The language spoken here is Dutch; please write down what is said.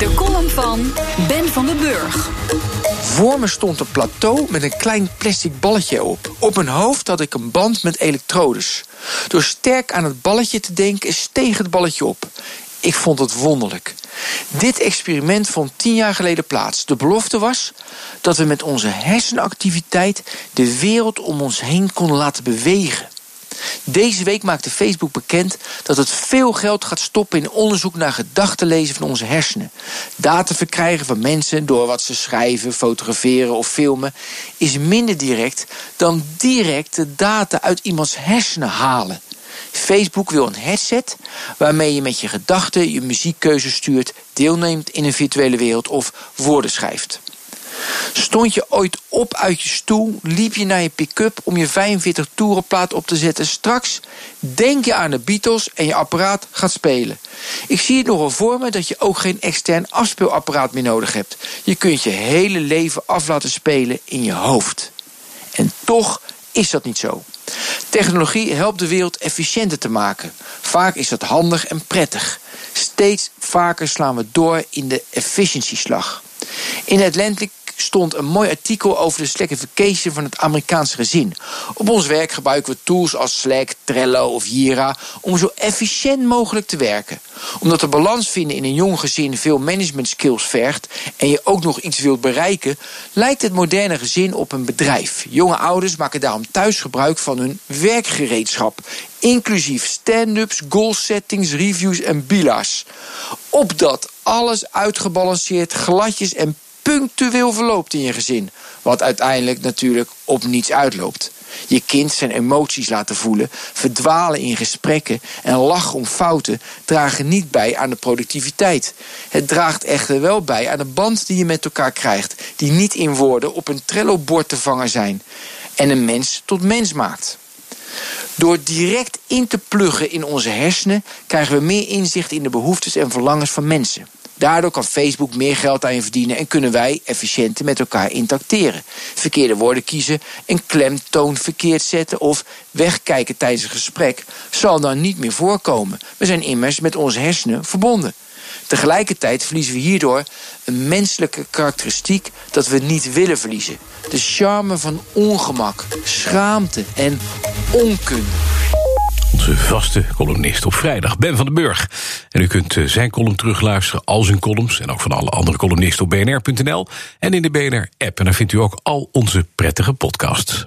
De column van Ben van den Burg. Voor me stond een plateau met een klein plastic balletje op. Op mijn hoofd had ik een band met elektrodes. Door sterk aan het balletje te denken steeg het balletje op. Ik vond het wonderlijk. Dit experiment vond tien jaar geleden plaats. De belofte was dat we met onze hersenactiviteit de wereld om ons heen konden laten bewegen. Deze week maakte Facebook bekend dat het veel geld gaat stoppen in onderzoek naar gedachtenlezen van onze hersenen. Data verkrijgen van mensen door wat ze schrijven, fotograferen of filmen is minder direct dan direct de data uit iemands hersenen halen. Facebook wil een headset waarmee je met je gedachten je muziekkeuze stuurt, deelneemt in een virtuele wereld of woorden schrijft. Stond je ooit op uit je stoel, liep je naar je pick-up om je 45 toerenplaat op te zetten. Straks denk je aan de Beatles en je apparaat gaat spelen. Ik zie het nogal voor me dat je ook geen extern afspeelapparaat meer nodig hebt. Je kunt je hele leven af laten spelen in je hoofd. En toch is dat niet zo. Technologie helpt de wereld efficiënter te maken. Vaak is dat handig en prettig. Steeds vaker slaan we door in de efficiëntieslag. In Atlantic stond een mooi artikel over de slackification van het Amerikaanse gezin. Op ons werk gebruiken we tools als Slack, Trello of Jira om zo efficiënt mogelijk te werken. Omdat de balans vinden in een jong gezin veel management skills vergt en je ook nog iets wilt bereiken, lijkt het moderne gezin op een bedrijf. Jonge ouders maken daarom thuis gebruik van hun werkgereedschap, inclusief stand-ups, goal settings, reviews en bila's. Opdat alles uitgebalanceerd, gladjes en punctueel verloopt in je gezin. Wat uiteindelijk natuurlijk op niets uitloopt. Je kind zijn emoties laten voelen, verdwalen in gesprekken en lachen om fouten dragen niet bij aan de productiviteit. Het draagt echter wel bij aan de band die je met elkaar krijgt, die niet in woorden op een Trello-bord te vangen zijn en een mens tot mens maakt. Door direct in te pluggen in onze hersenen krijgen we meer inzicht in de behoeftes en verlangens van mensen. Daardoor kan Facebook meer geld aan je verdienen en kunnen wij efficiënter met elkaar interacteren. Verkeerde woorden kiezen, een klemtoon verkeerd zetten of wegkijken tijdens een gesprek zal dan niet meer voorkomen. We zijn immers met onze hersenen verbonden. Tegelijkertijd verliezen we hierdoor een menselijke karakteristiek dat we niet willen verliezen. De charme van ongemak, schaamte en onkunde. Onze vaste columnist op vrijdag, Ben van den Burg. En u kunt eh, zijn column terugluisteren, al zijn columns... en ook van alle andere columnisten op bnr.nl en in de BNR-app. En daar vindt u ook al onze prettige podcasts.